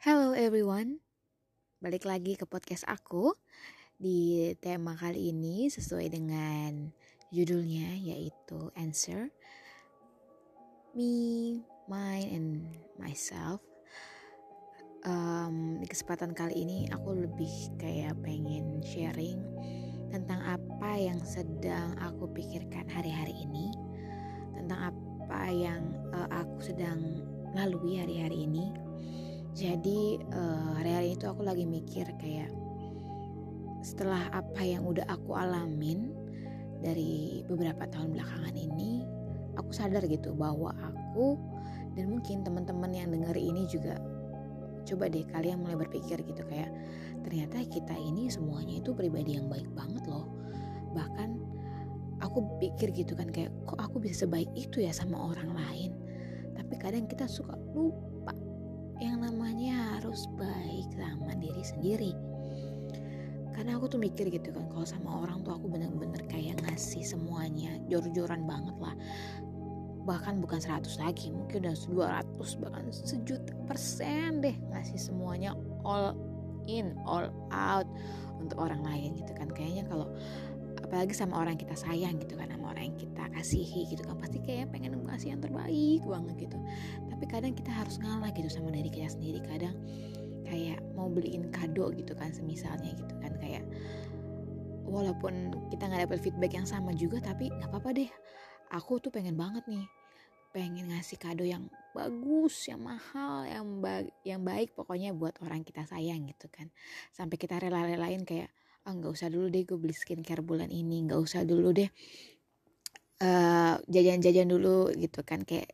Hello everyone, balik lagi ke podcast aku di tema kali ini sesuai dengan judulnya yaitu Answer Me, Mine, and Myself. Um, di kesempatan kali ini aku lebih kayak pengen sharing tentang apa yang sedang aku pikirkan hari-hari ini, tentang apa yang uh, aku sedang lalui hari-hari ini jadi uh, hari-hari itu aku lagi mikir kayak setelah apa yang udah aku alamin dari beberapa tahun belakangan ini aku sadar gitu bahwa aku dan mungkin teman-teman yang denger ini juga coba deh kalian mulai berpikir gitu kayak ternyata kita ini semuanya itu pribadi yang baik banget loh. Bahkan aku pikir gitu kan kayak kok aku bisa sebaik itu ya sama orang lain? Tapi kadang kita suka lupa yang namanya harus baik sama diri sendiri. Karena aku tuh mikir gitu kan kalau sama orang tuh aku bener-bener kayak ngasih semuanya jor-joran banget lah. Bahkan bukan 100 lagi mungkin udah 200 bahkan sejuta persen deh ngasih semuanya all in all out untuk orang lain gitu kan. Kayaknya kalau apalagi sama orang kita sayang gitu kan sama orang yang kita kasihi gitu kan pasti kayak pengen ngasih yang terbaik banget gitu tapi kadang kita harus ngalah gitu sama diri kita sendiri. Kadang kayak mau beliin kado gitu kan semisalnya gitu kan. Kayak walaupun kita nggak dapet feedback yang sama juga tapi nggak apa-apa deh. Aku tuh pengen banget nih pengen ngasih kado yang bagus, yang mahal, yang ba yang baik pokoknya buat orang kita sayang gitu kan. Sampai kita rela-relain kayak ah nggak usah dulu deh gue beli skincare bulan ini, nggak usah dulu deh jajan jajan-jajan dulu gitu kan. Kayak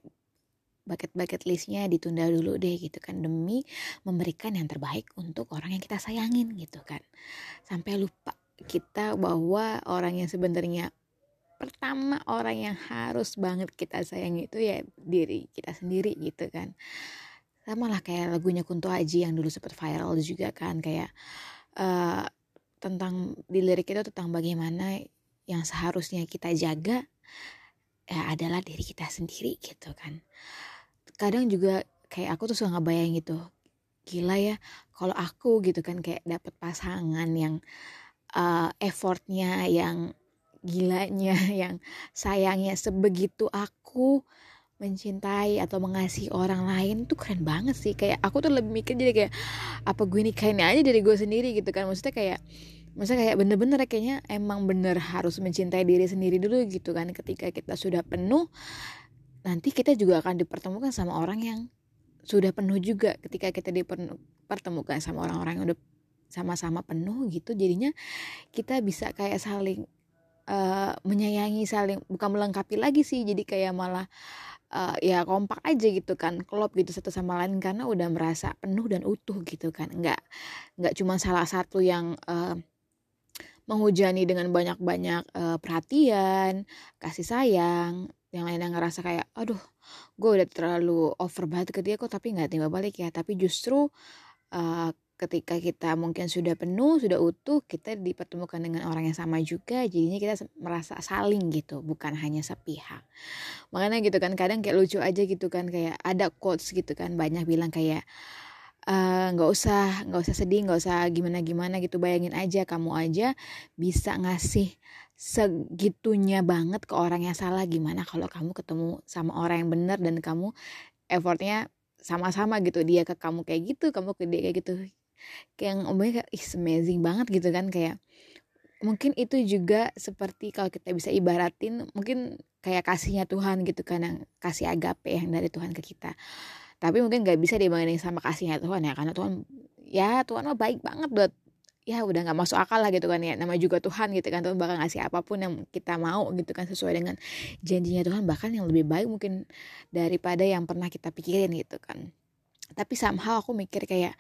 bucket-bucket listnya ditunda dulu deh gitu kan demi memberikan yang terbaik untuk orang yang kita sayangin gitu kan. Sampai lupa kita bahwa orang yang sebenarnya pertama orang yang harus banget kita sayang itu ya diri kita sendiri gitu kan. Sama lah kayak lagunya Kunto Aji yang dulu sempat viral juga kan kayak uh, tentang di lirik itu tentang bagaimana yang seharusnya kita jaga ya adalah diri kita sendiri gitu kan kadang juga kayak aku tuh suka ngebayang gitu gila ya kalau aku gitu kan kayak dapet pasangan yang uh, effortnya yang gilanya yang sayangnya sebegitu aku mencintai atau mengasihi orang lain tuh keren banget sih. Kayak aku tuh lebih mikir jadi kayak apa gue nikahin aja dari gue sendiri gitu kan. Maksudnya kayak maksudnya kayak bener-bener kayaknya emang bener harus mencintai diri sendiri dulu gitu kan ketika kita sudah penuh nanti kita juga akan dipertemukan sama orang yang sudah penuh juga. Ketika kita dipertemukan sama orang-orang yang udah sama-sama penuh gitu jadinya kita bisa kayak saling uh, menyayangi saling bukan melengkapi lagi sih. Jadi kayak malah uh, ya kompak aja gitu kan klop gitu satu sama lain karena udah merasa penuh dan utuh gitu kan. Nggak nggak cuma salah satu yang uh, menghujani dengan banyak-banyak uh, perhatian kasih sayang yang lainnya ngerasa kayak aduh gue udah terlalu over banget ke dia kok tapi nggak timbal balik ya. Tapi justru uh, ketika kita mungkin sudah penuh sudah utuh kita dipertemukan dengan orang yang sama juga jadinya kita merasa saling gitu bukan hanya sepihak. Makanya gitu kan kadang kayak lucu aja gitu kan kayak ada quotes gitu kan banyak bilang kayak nggak uh, usah nggak usah sedih nggak usah gimana gimana gitu bayangin aja kamu aja bisa ngasih segitunya banget ke orang yang salah gimana kalau kamu ketemu sama orang yang benar dan kamu effortnya sama-sama gitu dia ke kamu kayak gitu kamu ke dia kayak gitu. Kayak yang omongnya kayak ih amazing banget gitu kan kayak mungkin itu juga seperti kalau kita bisa ibaratin mungkin kayak kasihnya Tuhan gitu kan yang kasih agape yang dari Tuhan ke kita. Tapi mungkin nggak bisa dibanding sama kasihnya Tuhan ya karena Tuhan ya Tuhan mah baik banget buat ya udah nggak masuk akal lah gitu kan ya. Nama juga Tuhan gitu kan Tuhan bakal ngasih apa pun yang kita mau gitu kan sesuai dengan janjinya Tuhan. Bahkan yang lebih baik mungkin daripada yang pernah kita pikirin gitu kan. Tapi somehow aku mikir kayak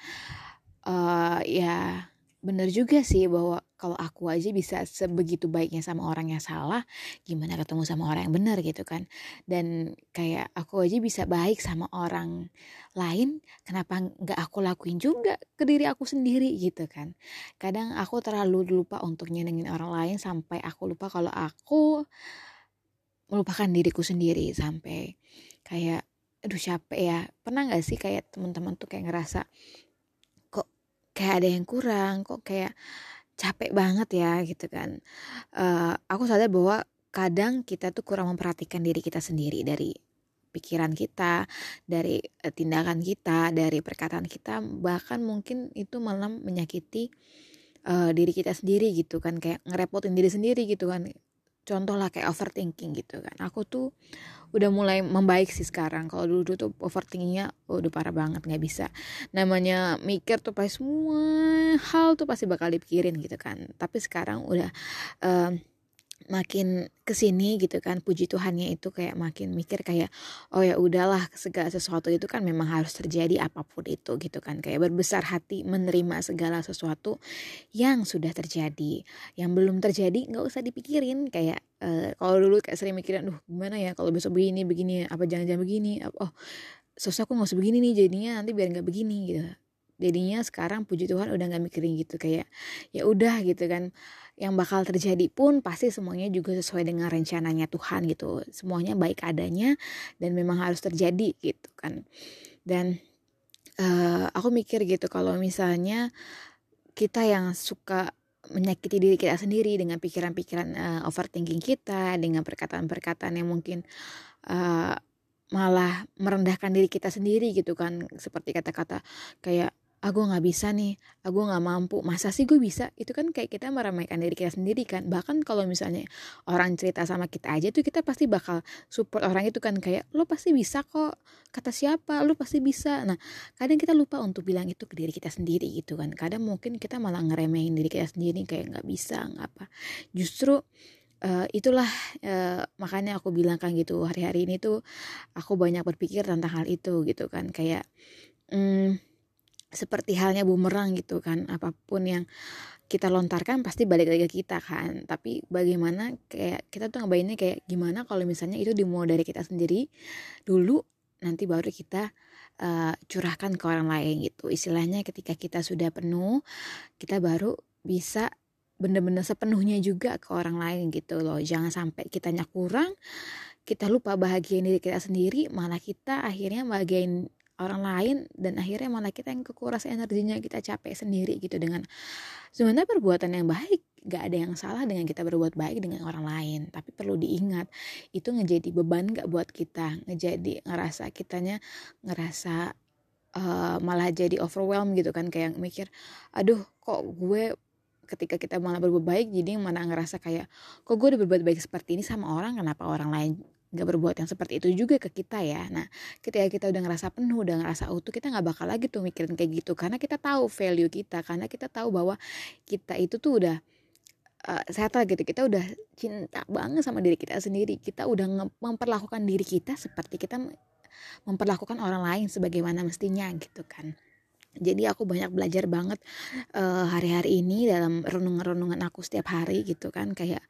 uh, ya bener juga sih bahwa kalau aku aja bisa sebegitu baiknya sama orang yang salah gimana ketemu sama orang yang benar gitu kan. Dan kayak aku aja bisa baik sama orang lain kenapa nggak aku lakuin juga ke diri aku sendiri gitu kan. Kadang aku terlalu lupa untuk nyenengin orang lain sampai aku lupa kalau aku melupakan diriku sendiri sampai kayak aduh capek ya. Pernah nggak sih kayak teman-teman tuh kayak ngerasa kayak ada yang kurang? Kok kayak capek banget ya gitu kan uh, aku sadar bahwa kadang kita tuh kurang memperhatikan diri kita sendiri dari pikiran kita, dari uh, tindakan kita, dari perkataan kita, bahkan mungkin itu malah menyakiti uh, diri kita sendiri gitu kan, kayak ngerepotin diri sendiri gitu kan. Contoh lah kayak overthinking gitu kan. Aku tuh udah mulai membaik sih sekarang. Kalau dulu, tuh overthinkingnya udah parah banget nggak bisa. Namanya mikir tuh pasti semua hal tuh pasti bakal dipikirin gitu kan. Tapi sekarang udah uh, makin ke sini gitu kan puji Tuhannya itu kayak makin mikir kayak oh ya udahlah segala sesuatu itu kan memang harus terjadi apa pun itu gitu kan. Kayak berbesar hati menerima segala sesuatu yang sudah terjadi. Yang belum terjadi nggak usah dipikirin. Kayak uh, kalau dulu kayak sering mikirin duh gimana ya kalau besok begini begini apa jangan-jangan begini oh sosok aku nggak usah begini nih jadinya nanti biar nggak begini gitu jadinya sekarang puji Tuhan udah nggak mikirin gitu kayak ya udah gitu kan. Yang bakal terjadi pun pasti semuanya juga sesuai dengan rencananya Tuhan gitu. Semuanya baik adanya dan memang harus terjadi gitu kan. Dan uh, aku mikir gitu kalau misalnya kita yang suka menyakiti diri kita sendiri dengan pikiran-pikiran uh, overthinking kita dengan perkataan-perkataan yang mungkin uh, malah merendahkan diri kita sendiri gitu kan. Seperti kata-kata kayak aku ah, nggak bisa nih. Aku ah, nggak mampu. Masa sih gue bisa? Itu kan kayak kita meramaikan diri kita sendiri kan. Bahkan kalau misalnya orang cerita sama kita aja tuh kita pasti bakal support orang itu kan. Kayak lo pasti bisa kok. Kata siapa? Lo pasti bisa. Nah kadang kita lupa untuk bilang itu ke diri kita sendiri gitu kan. Kadang mungkin kita malah ngeremehin diri kita sendiri kayak nggak bisa nggak apa. Justru Uh, itulah uh, makanya aku bilang kan gitu hari-hari ini tuh aku banyak berpikir tentang hal itu gitu kan. Kayak hmm, seperti halnya bumerang gitu kan. Apa pun yang kita lontarkan pasti balik lagi ke kita kan. Tapi bagaimana kayak kita tuh ngebayangnya kayak gimana kalau misalnya itu dimulai dari kita sendiri dulu nanti baru kita uh, curahkan ke orang lain gitu. Istilahnya ketika kita sudah penuh kita baru bisa bener-bener sepenuhnya juga ke orang lain gitu loh. Jangan sampai kitanya kurang kita lupa bahagiain diri kita sendiri malah kita akhirnya bahagiain orang lain dan akhirnya malah kita yang kekuras energinya kita capek sendiri gitu dengan sebenarnya perbuatan yang baik gak ada yang salah dengan kita berbuat baik dengan orang lain. Tapi perlu diingat itu ngejadi beban gak buat kita ngejadi ngerasa kitanya ngerasa uh, malah jadi overwhelm gitu kan. Kayak mikir aduh kok gue ketika kita malah berbuat baik jadi mana ngerasa kayak kok gue udah berbuat baik seperti ini sama orang kenapa orang lain nggak berbuat yang seperti itu juga ke kita ya. Nah ketika kita udah ngerasa penuh udah ngerasa utuh kita nggak bakal lagi tuh mikirin kayak gitu. Karena kita tahu value kita karena kita tahu bahwa kita itu tuh udah uh, sehat lah gitu. Kita udah cinta banget sama diri kita sendiri. Kita udah memperlakukan diri kita seperti kita memperlakukan orang lain sebagaimana mestinya gitu kan jadi aku banyak belajar banget uh, hari-hari ini dalam renungan-renungan aku setiap hari gitu kan kayak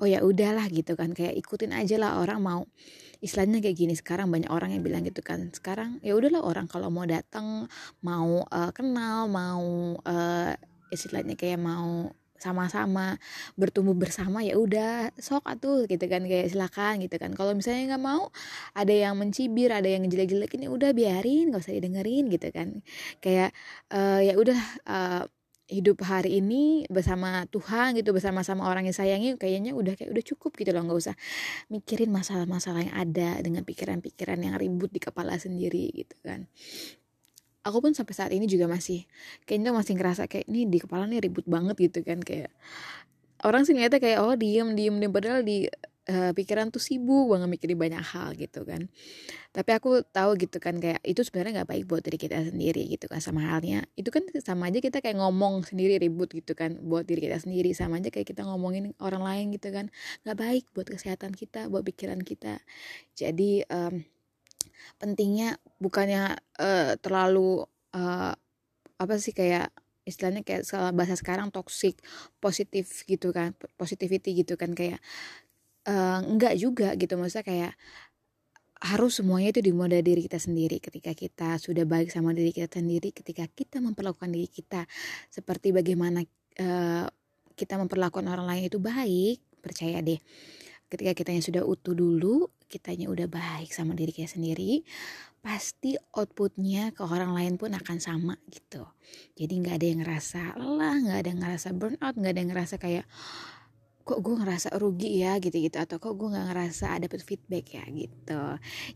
oh ya udahlah gitu kan kayak ikutin aja lah orang mau istilahnya kayak gini. Sekarang banyak orang yang bilang gitu kan sekarang ya udahlah orang kalau mau datang mau uh, kenal mau uh, istilahnya kayak mau sama-sama bertumbuh bersama ya udah sok atuh gitu kan kayak silakan gitu kan. Kalau misalnya nggak mau ada yang mencibir ada yang jelek-jelek ini ya udah biarin nggak usah didengerin gitu kan. Kayak uh, ya udah uh, hidup hari ini bersama Tuhan gitu bersama-sama orang yang sayangi kayaknya udah kayak udah cukup gitu loh. Nggak usah mikirin masalah-masalah yang ada dengan pikiran-pikiran yang ribut di kepala sendiri gitu kan aku pun sampai saat ini juga masih kayaknya masih ngerasa kayak ini di kepala nih ribut banget gitu kan kayak orang sih ngeliatnya kayak oh diem diem diem padahal di uh, pikiran tuh sibuk banget mikirin banyak hal gitu kan. Tapi aku tahu gitu kan kayak itu sebenarnya nggak baik buat diri kita sendiri gitu kan. Sama halnya itu kan sama aja kita kayak ngomong sendiri ribut gitu kan buat diri kita sendiri. Sama aja kayak kita ngomongin orang lain gitu kan. Nggak baik buat kesehatan kita buat pikiran kita. Jadi um, pentingnya bukannya uh, terlalu uh, apa sih kayak istilahnya kayak bahasa sekarang toxic positif gitu kan positivity gitu kan kayak uh, enggak juga gitu. Maksudnya kayak harus semuanya itu dimulai dari diri kita sendiri. Ketika kita sudah baik sama diri kita sendiri ketika kita memperlakukan diri kita seperti bagaimana uh, kita memperlakukan orang lain itu baik percaya deh. Ketika kita yang sudah utuh dulu kitanya udah baik sama diri kita sendiri pasti outputnya ke orang lain pun akan sama gitu. Jadi nggak ada yang ngerasa lelah nggak ada yang ngerasa burnout nggak ada yang ngerasa kayak kok gue ngerasa rugi ya? gitu-gitu. Atau kok gue nggak ngerasa ada feedback ya? gitu.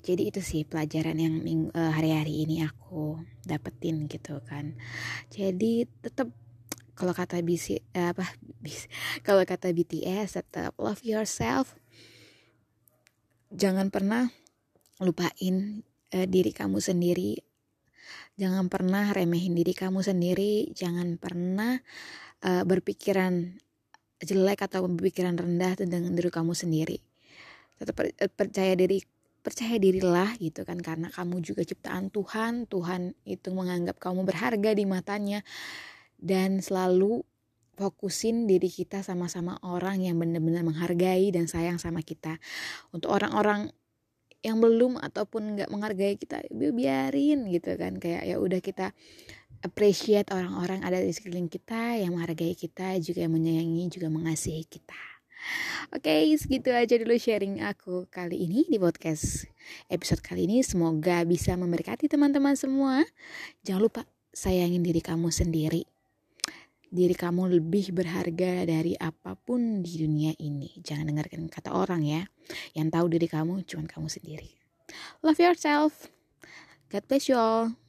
Jadi itu sih pelajaran yang uh, hari-hari ini aku dapetin gitu kan. Jadi tetap kalau kata BC eh, apa kalau kata BTS tetap love yourself jangan pernah lupain uh, diri kamu sendiri. Jangan pernah remehin diri kamu sendiri. Jangan pernah uh, berpikiran jelek atau berpikiran rendah tentang diri kamu sendiri. Tetap percaya diri percaya dirilah gitu kan karena kamu juga ciptaan Tuhan. Tuhan itu menganggap kamu berharga di matanya. Dan selalu fokusin diri kita sama-sama orang yang benar-benar menghargai dan sayang sama kita. Untuk orang-orang yang belum ataupun nggak menghargai kita, biarin gitu kan kayak ya udah kita appreciate orang-orang ada di sekeliling kita yang menghargai kita juga yang menyayangi juga mengasihi kita. Oke, okay, segitu aja dulu sharing aku kali ini di podcast episode kali ini. Semoga bisa memberkati teman-teman semua. Jangan lupa sayangin diri kamu sendiri diri kamu lebih berharga dari apa pun di dunia ini. Jangan dengarkan kata orang ya. Yang tahu diri kamu cuma kamu sendiri. Love yourself. God bless you all.